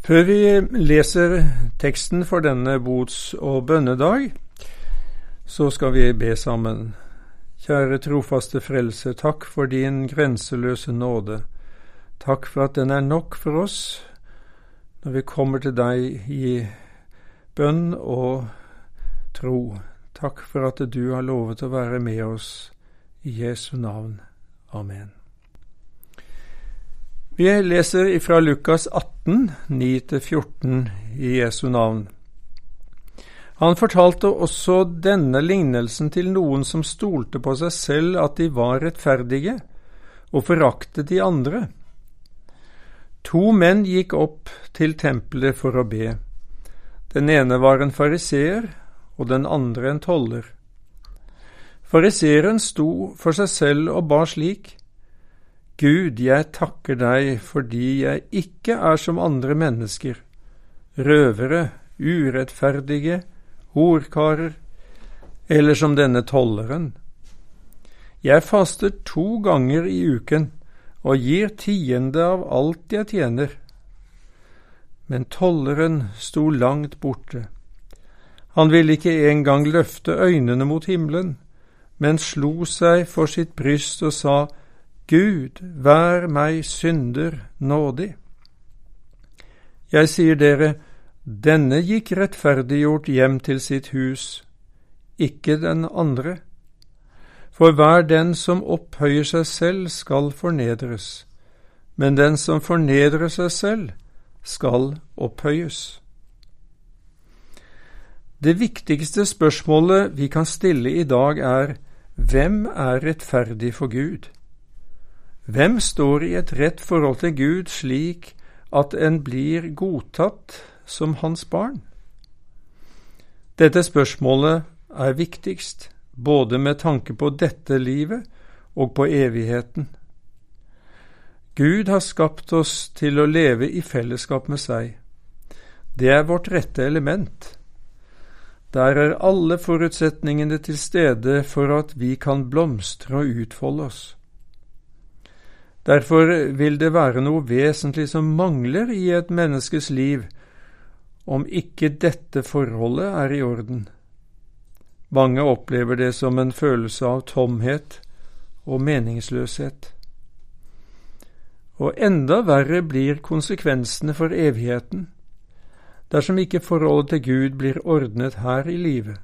Før vi leser teksten for denne bots- og bønnedag, så skal vi be sammen. Kjære trofaste Frelse, takk for din grenseløse nåde. Takk for at den er nok for oss når vi kommer til deg i bønn og tro. Takk for at du har lovet å være med oss. I Jesu navn. Amen. Vi leser fra Lukas 18, 9-14 i Jesu navn. Han fortalte også denne lignelsen til noen som stolte på seg selv at de var rettferdige, og foraktet de andre. To menn gikk opp til tempelet for å be. Den ene var en fariseer, og den andre en toller. Fariseeren sto for seg selv og ba slik. Gud, jeg takker deg fordi jeg ikke er som andre mennesker, røvere, urettferdige, horkarer, eller som denne tolleren. Jeg faster to ganger i uken og gir tiende av alt jeg tjener. Men tolleren sto langt borte. Han ville ikke engang løfte øynene mot himmelen, men slo seg for sitt bryst og sa, Gud, vær meg synder nådig. Jeg sier dere, denne gikk rettferdiggjort hjem til sitt hus, ikke den andre. For hver den som opphøyer seg selv, skal fornedres, men den som fornedrer seg selv, skal opphøyes. Det viktigste spørsmålet vi kan stille i dag er hvem er rettferdig for Gud? Hvem står i et rett forhold til Gud slik at en blir godtatt som hans barn? Dette spørsmålet er viktigst, både med tanke på dette livet og på evigheten. Gud har skapt oss til å leve i fellesskap med seg. Det er vårt rette element. Der er alle forutsetningene til stede for at vi kan blomstre og utfolde oss. Derfor vil det være noe vesentlig som mangler i et menneskes liv om ikke dette forholdet er i orden. Mange opplever det som en følelse av tomhet og meningsløshet. Og enda verre blir konsekvensene for evigheten dersom ikke forholdet til Gud blir ordnet her i livet.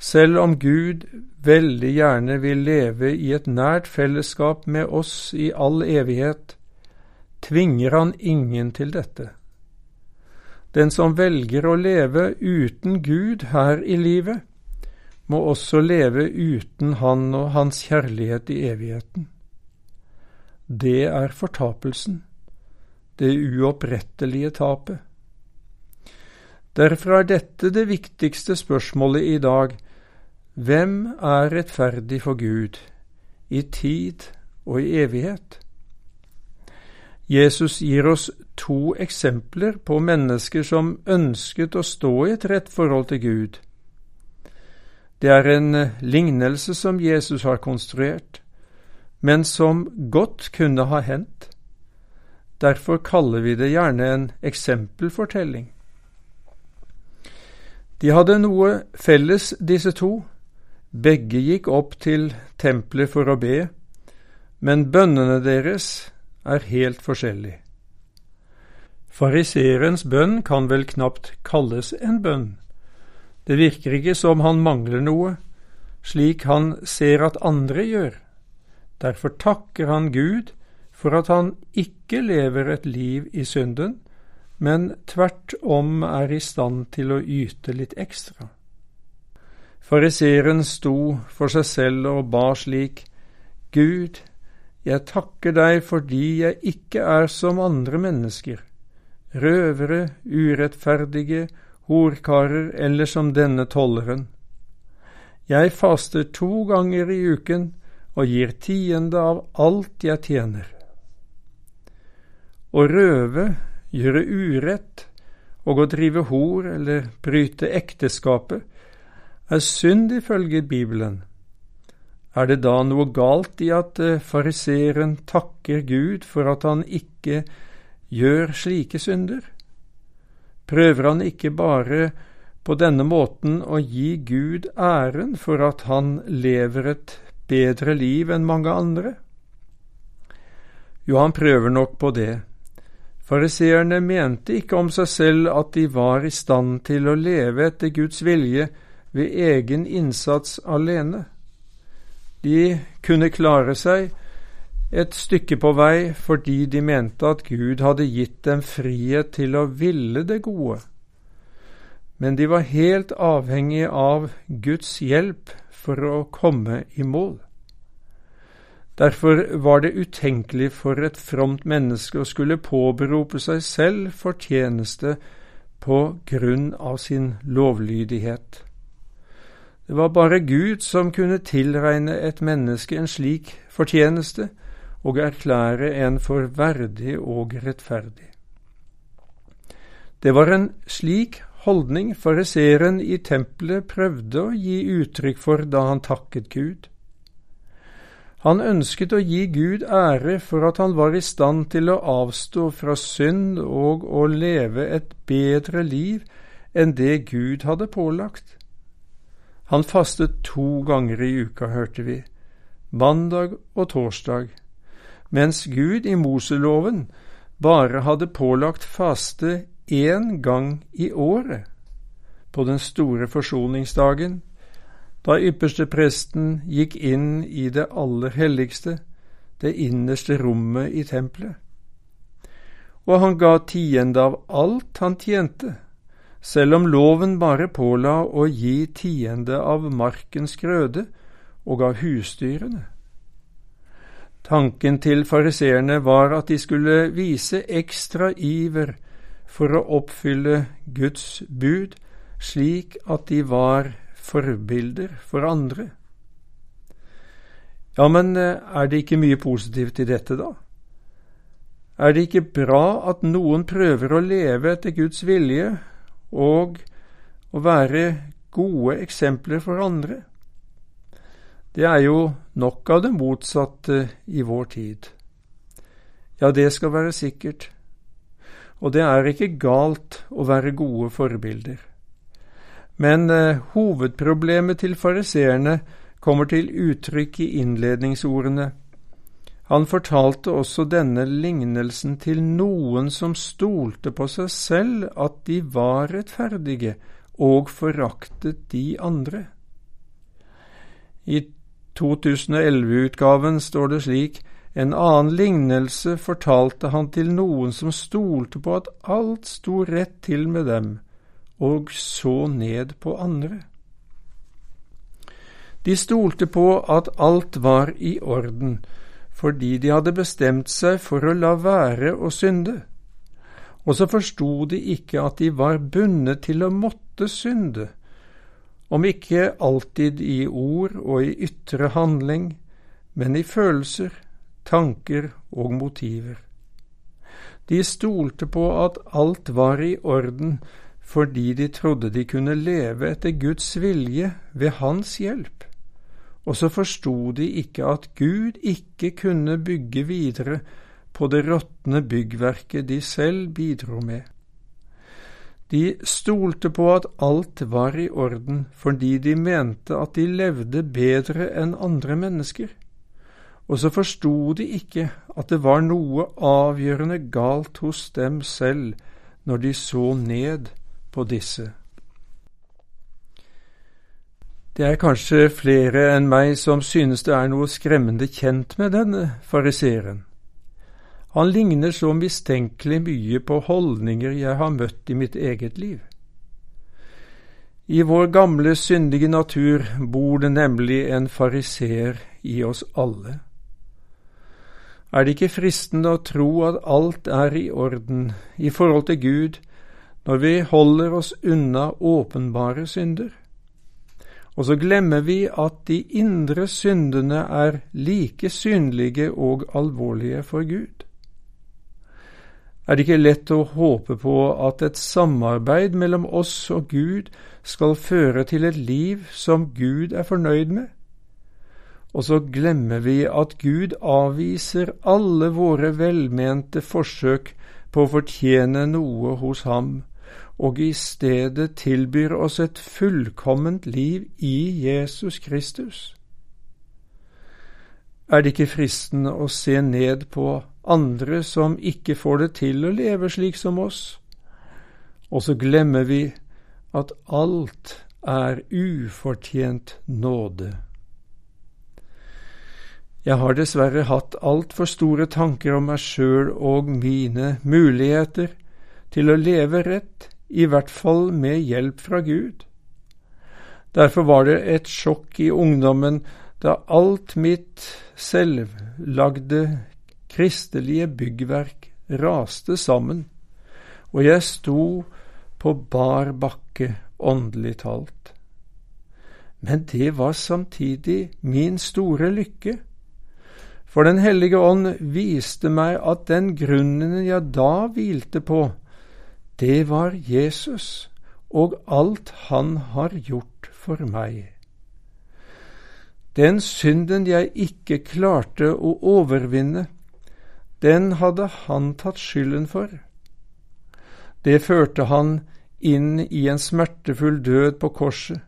Selv om Gud veldig gjerne vil leve i et nært fellesskap med oss i all evighet, tvinger han ingen til dette. Den som velger å leve uten Gud her i livet, må også leve uten Han og Hans kjærlighet i evigheten. Det er fortapelsen, det uopprettelige tapet. Derfor er dette det viktigste spørsmålet i dag, hvem er rettferdig for Gud, i tid og i evighet? Jesus gir oss to eksempler på mennesker som ønsket å stå i et rett forhold til Gud. Det er en lignelse som Jesus har konstruert, men som godt kunne ha hendt. Derfor kaller vi det gjerne en eksempelfortelling. De hadde noe felles, disse to, begge gikk opp til tempelet for å be, men bønnene deres er helt forskjellige. Fariseerens bønn kan vel knapt kalles en bønn. Det virker ikke som han mangler noe, slik han ser at andre gjør. Derfor takker han Gud for at han ikke lever et liv i synden, men tvert om er i stand til å yte litt ekstra. Fariseeren sto for seg selv og ba slik, Gud, jeg takker deg fordi jeg ikke er som andre mennesker, røvere, urettferdige, horkarer eller som denne tolleren. Jeg faster to ganger i uken og gir tiende av alt jeg tjener. Å røve, gjøre urett og å drive hor eller bryte ekteskapet er synd ifølge Bibelen, er det da noe galt i at eh, fariseeren takker Gud for at han ikke gjør slike synder? Prøver han ikke bare på denne måten å gi Gud æren for at han lever et bedre liv enn mange andre? Jo, han prøver nok på det. Fariseerne mente ikke om seg selv at de var i stand til å leve etter Guds vilje ved egen innsats alene. De kunne klare seg et stykke på vei fordi de mente at Gud hadde gitt dem frihet til å ville det gode. Men de var helt avhengige av Guds hjelp for å komme i mål. Derfor var det utenkelig for et fromt menneske å skulle påberope seg selv fortjeneste på grunn av sin lovlydighet. Det var bare Gud som kunne tilregne et menneske en slik fortjeneste, og erklære en for verdig og rettferdig. Det var en slik holdning fariseeren i tempelet prøvde å gi uttrykk for da han takket Gud. Han ønsket å gi Gud ære for at han var i stand til å avstå fra synd og å leve et bedre liv enn det Gud hadde pålagt. Han fastet to ganger i uka, hørte vi, mandag og torsdag, mens Gud i Moseloven bare hadde pålagt faste én gang i året, på den store forsoningsdagen, da ypperstepresten gikk inn i det aller helligste, det innerste rommet i tempelet. Og han ga tiende av alt han tjente, selv om loven bare påla å gi tiende av markens grøde og av husdyrene. Tanken til fariseerne var at de skulle vise ekstra iver for å oppfylle Guds bud, slik at de var forbilder for andre. Ja, men eh, er det ikke mye positivt i dette, da? Er det ikke bra at noen prøver å leve etter Guds vilje og å være gode eksempler for andre? Det er jo nok av det motsatte i vår tid. Ja, det skal være sikkert. Og det er ikke galt å være gode forbilder. Men eh, hovedproblemet til fariseerne kommer til uttrykk i innledningsordene. Han fortalte også denne lignelsen til noen som stolte på seg selv at de var rettferdige, og foraktet de andre. I 2011-utgaven står det slik en annen lignelse fortalte han til noen som stolte på at alt sto rett til med dem, og så ned på andre. De stolte på at alt var i orden, fordi de hadde bestemt seg for å la være å synde, og så forsto de ikke at de var bundet til å måtte synde, om ikke alltid i ord og i ytre handling, men i følelser, tanker og motiver. De stolte på at alt var i orden fordi de trodde de kunne leve etter Guds vilje ved Hans hjelp, og så forsto de ikke at Gud ikke kunne bygge videre på det råtne byggverket de selv bidro med. De stolte på at alt var i orden fordi de mente at de levde bedre enn andre mennesker, og så forsto de ikke at det var noe avgjørende galt hos dem selv når de så ned på disse. Det er kanskje flere enn meg som synes det er noe skremmende kjent med denne fariseeren. Han ligner så mistenkelig mye på holdninger jeg har møtt i mitt eget liv. I vår gamle, syndige natur bor det nemlig en fariseer i oss alle. Er det ikke fristende å tro at alt er i orden i forhold til Gud når vi holder oss unna åpenbare synder? Og så glemmer vi at de indre syndene er like synlige og alvorlige for Gud er det ikke lett å håpe på at et samarbeid mellom oss og Gud skal føre til et liv som Gud er fornøyd med. Og så glemmer vi at Gud avviser alle våre velmente forsøk på å fortjene noe hos ham, og i stedet tilbyr oss et fullkomment liv i Jesus Kristus? Er det ikke fristende å se ned på andre som ikke får det til å leve slik som oss? Og så glemmer vi at alt er ufortjent nåde. Jeg har dessverre hatt altfor store tanker om meg sjøl og mine muligheter til å leve rett, i hvert fall med hjelp fra Gud. Derfor var det et sjokk i ungdommen da alt mitt selvlagde kristelige byggverk raste sammen, og jeg sto på bar bakke åndelig talt. Men det var samtidig min store lykke for Den hellige ånd viste meg at den grunnen jeg da hvilte på, det var Jesus og alt han har gjort for meg. Den synden jeg ikke klarte å overvinne, den hadde han tatt skylden for. Det førte han inn i en smertefull død på korset,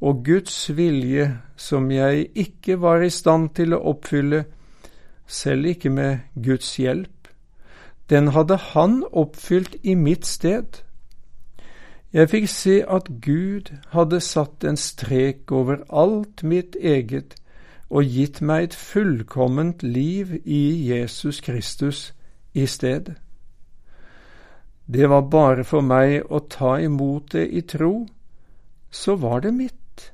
og Guds vilje, som jeg ikke var i stand til å oppfylle, selv ikke med Guds hjelp, den hadde han oppfylt i mitt sted. Jeg fikk se at Gud hadde satt en strek over alt mitt eget og gitt meg et fullkomment liv i Jesus Kristus i stedet. Det var bare for meg å ta imot det i tro, så var det mitt.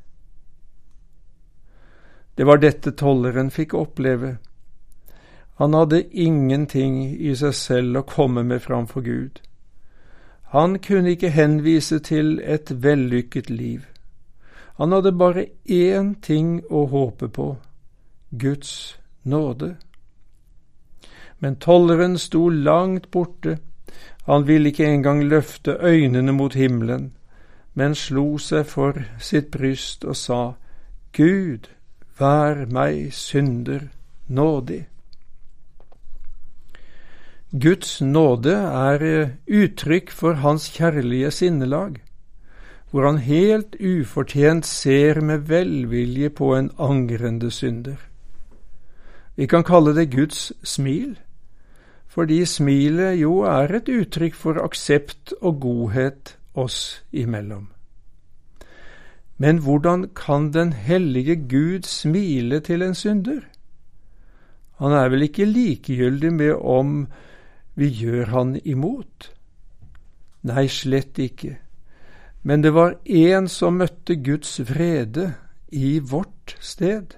Det var dette tolleren fikk oppleve. Han hadde ingenting i seg selv å komme med framfor Gud. Han kunne ikke henvise til et vellykket liv. Han hadde bare én ting å håpe på – Guds nåde. Men tolleren sto langt borte han ville ikke engang løfte øynene mot himmelen, men slo seg for sitt bryst og sa, Gud, vær meg synder nådig. Guds nåde er eh, uttrykk for Hans kjærlige sinnelag, hvor Han helt ufortjent ser med velvilje på en angrende synder. Vi kan kalle det Guds smil fordi smilet jo er et uttrykk for aksept og godhet oss imellom. Men hvordan kan den hellige Gud smile til en synder? Han er vel ikke likegyldig med om vi gjør han imot? Nei, slett ikke. Men det var én som møtte Guds vrede i vårt sted,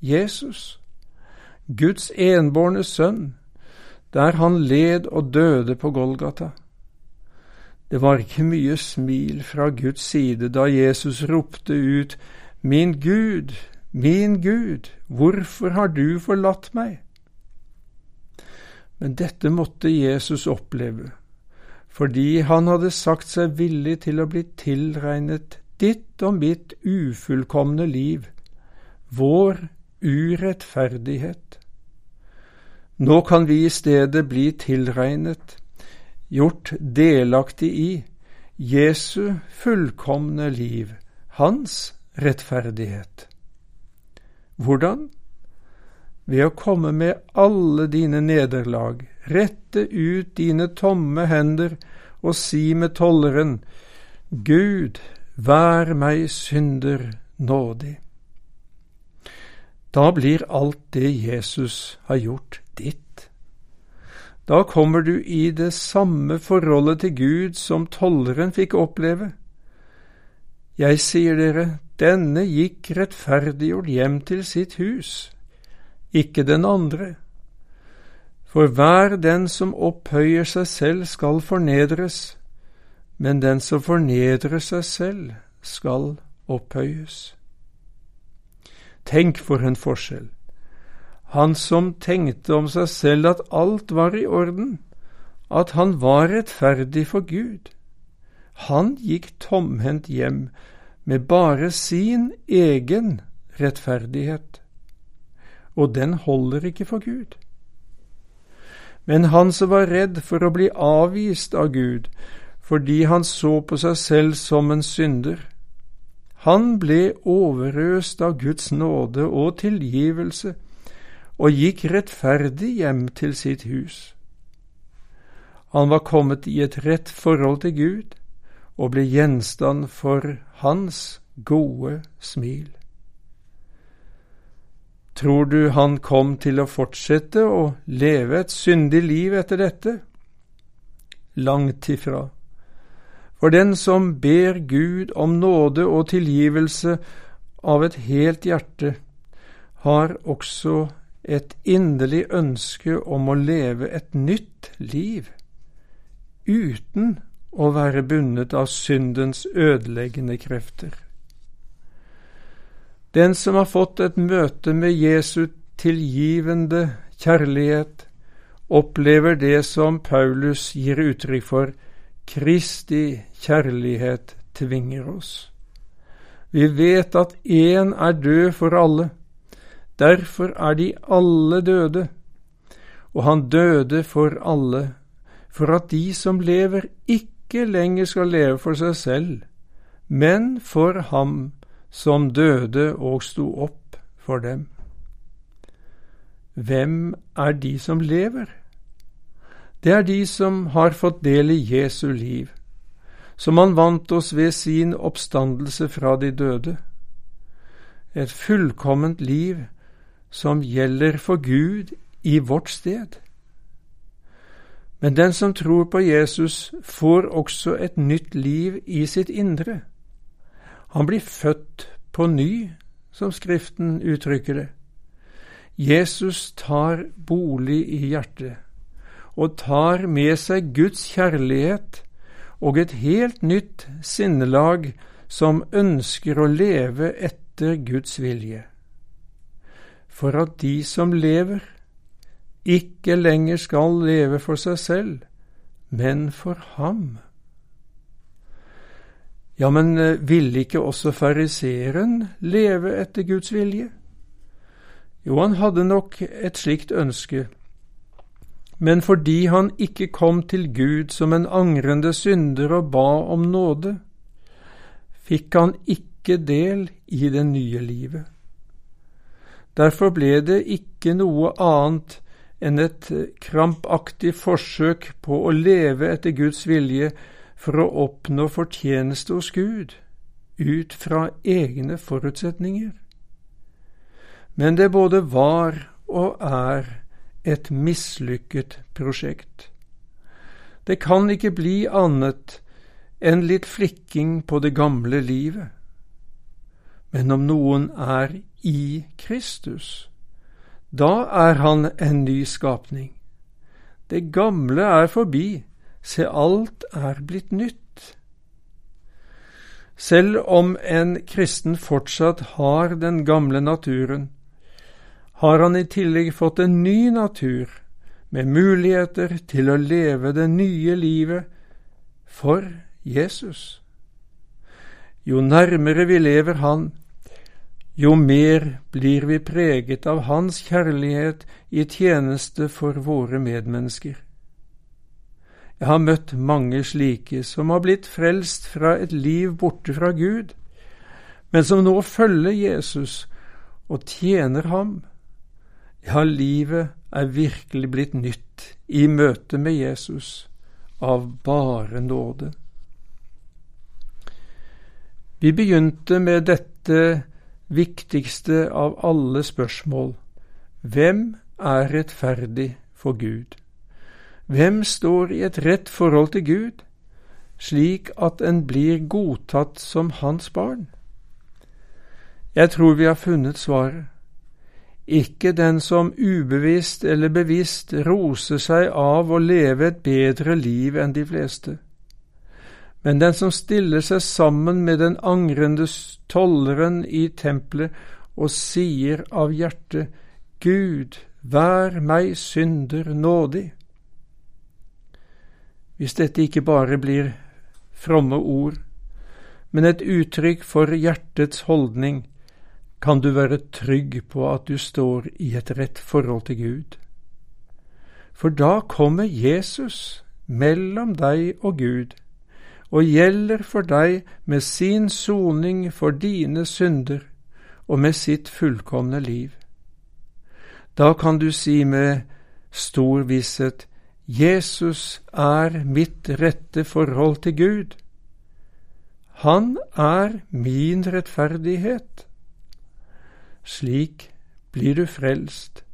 Jesus, Guds enbårne sønn, der han led og døde på Golgata. Det var ikke mye smil fra Guds side da Jesus ropte ut, Min Gud, min Gud, hvorfor har du forlatt meg? Men dette måtte Jesus oppleve, fordi han hadde sagt seg villig til å bli tilregnet ditt og mitt ufullkomne liv, vår urettferdighet. Nå kan vi i stedet bli tilregnet, gjort delaktig i, Jesu fullkomne liv, hans rettferdighet. Hvordan? Ved å komme med alle dine nederlag, rette ut dine tomme hender og si med tolleren, Gud, vær meg synder nådig. Da blir alt det Jesus har gjort, ditt. Da kommer du i det samme forholdet til Gud som tolleren fikk oppleve. Jeg sier dere, denne gikk rettferdiggjort hjem til sitt hus, ikke den andre. For hver den som opphøyer seg selv, skal fornedres, men den som fornedrer seg selv, skal opphøyes. Tenk for en forskjell. Han som tenkte om seg selv at alt var i orden, at han var rettferdig for Gud. Han gikk tomhendt hjem med bare sin egen rettferdighet, og den holder ikke for Gud. Men han som var redd for å bli avvist av Gud fordi han så på seg selv som en synder, han ble overøst av Guds nåde og tilgivelse og gikk rettferdig hjem til sitt hus. Han var kommet i et rett forhold til Gud og ble gjenstand for hans gode smil. Tror du han kom til å fortsette å leve et syndig liv etter dette? Langt ifra. For den som ber Gud om nåde og tilgivelse av et helt hjerte, har også et inderlig ønske om å leve et nytt liv, uten å være bundet av syndens ødeleggende krefter. Den som har fått et møte med Jesu tilgivende kjærlighet, opplever det som Paulus gir uttrykk for, Kristi kjærlighet tvinger oss. Vi vet at én er død for alle, derfor er de alle døde, og han døde for alle, for at de som lever, ikke lenger skal leve for seg selv, men for ham som døde og sto opp for dem. Hvem er de som lever? Det er de som har fått del i Jesu liv, som han vant oss ved sin oppstandelse fra de døde. Et fullkomment liv som gjelder for Gud i vårt sted. Men den som tror på Jesus, får også et nytt liv i sitt indre. Han blir født på ny, som Skriften uttrykker det. Jesus tar bolig i hjertet og tar med seg Guds kjærlighet og et helt nytt sinnelag som ønsker å leve etter Guds vilje. For at de som lever, ikke lenger skal leve for seg selv, men for ham ja, men eh, ville ikke også fariseeren leve etter Guds vilje? Jo, han hadde nok et slikt ønske, men fordi han ikke kom til Gud som en angrende synder og ba om nåde, fikk han ikke del i det nye livet. Derfor ble det ikke noe annet enn et krampaktig forsøk på å leve etter Guds vilje for å oppnå fortjeneste hos Gud ut fra egne forutsetninger. Men det både var og er et mislykket prosjekt. Det kan ikke bli annet enn litt flikking på det gamle livet. Men om noen er i Kristus, da er han en ny skapning. Det gamle er forbi, Se, alt er blitt nytt. Selv om en kristen fortsatt har den gamle naturen, har han i tillegg fått en ny natur, med muligheter til å leve det nye livet for Jesus. Jo nærmere vi lever Han, jo mer blir vi preget av Hans kjærlighet i tjeneste for våre medmennesker. Jeg har møtt mange slike som har blitt frelst fra et liv borte fra Gud, men som nå følger Jesus og tjener ham. Ja, livet er virkelig blitt nytt i møte med Jesus, av bare nåde. Vi begynte med dette viktigste av alle spørsmål. Hvem er rettferdig for Gud? Hvem står i et rett forhold til Gud, slik at en blir godtatt som hans barn? Jeg tror vi har funnet svaret. Ikke den som ubevisst eller bevisst roser seg av å leve et bedre liv enn de fleste, men den som stiller seg sammen med den angrende tolleren i tempelet og sier av hjertet, Gud, vær meg synder nådig. Hvis dette ikke bare blir fromme ord, men et uttrykk for hjertets holdning, kan du være trygg på at du står i et rett forhold til Gud. For da kommer Jesus mellom deg og Gud, og gjelder for deg med sin soning for dine synder og med sitt fullkomne liv. Da kan du si med stor visshet, Jesus er mitt rette forhold til Gud. Han er min rettferdighet. Slik blir du frelst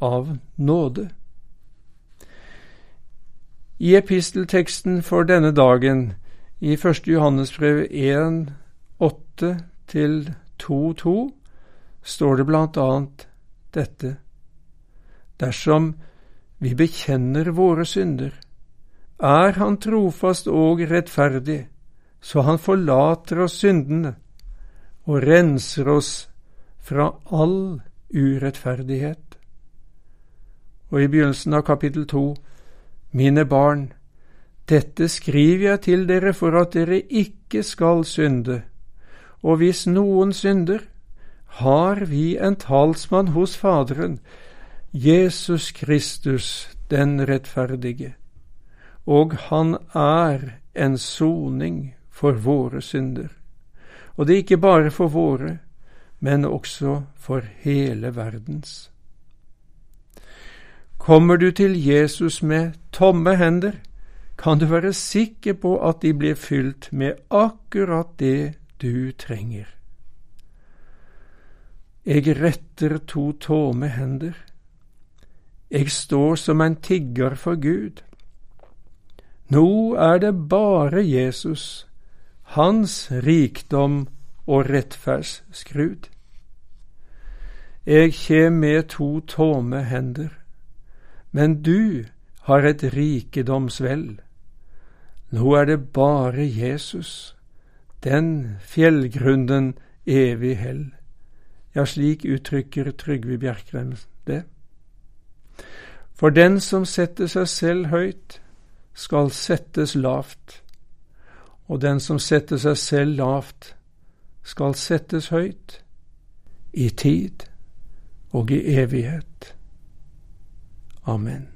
av nåde. I epistelteksten for denne dagen, i 1. Johannesbrev 1, 8 til 2.2, står det blant annet dette. Dersom vi bekjenner våre synder, er Han trofast og rettferdig, så Han forlater oss syndene og renser oss fra all urettferdighet. Og i begynnelsen av kapittel to, mine barn, dette skriver jeg til dere for at dere ikke skal synde, og hvis noen synder, har vi en talsmann hos Faderen, Jesus Kristus den rettferdige, og han er en soning for våre synder. Og det er ikke bare for våre, men også for hele verdens. Kommer du til Jesus med tomme hender, kan du være sikker på at de blir fylt med akkurat det du trenger. Jeg retter to tomme hender. Jeg står som en tigger for Gud. Nå er det bare Jesus, hans rikdom og rettferdsskrud. Jeg kjem med to tomme hender, men du har et rikedomsvel. Nå er det bare Jesus, den fjellgrunnen evig hell. Ja, slik uttrykker Trygve Bjerkreim det. For den som setter seg selv høyt, skal settes lavt, og den som setter seg selv lavt, skal settes høyt, i tid og i evighet. Amen.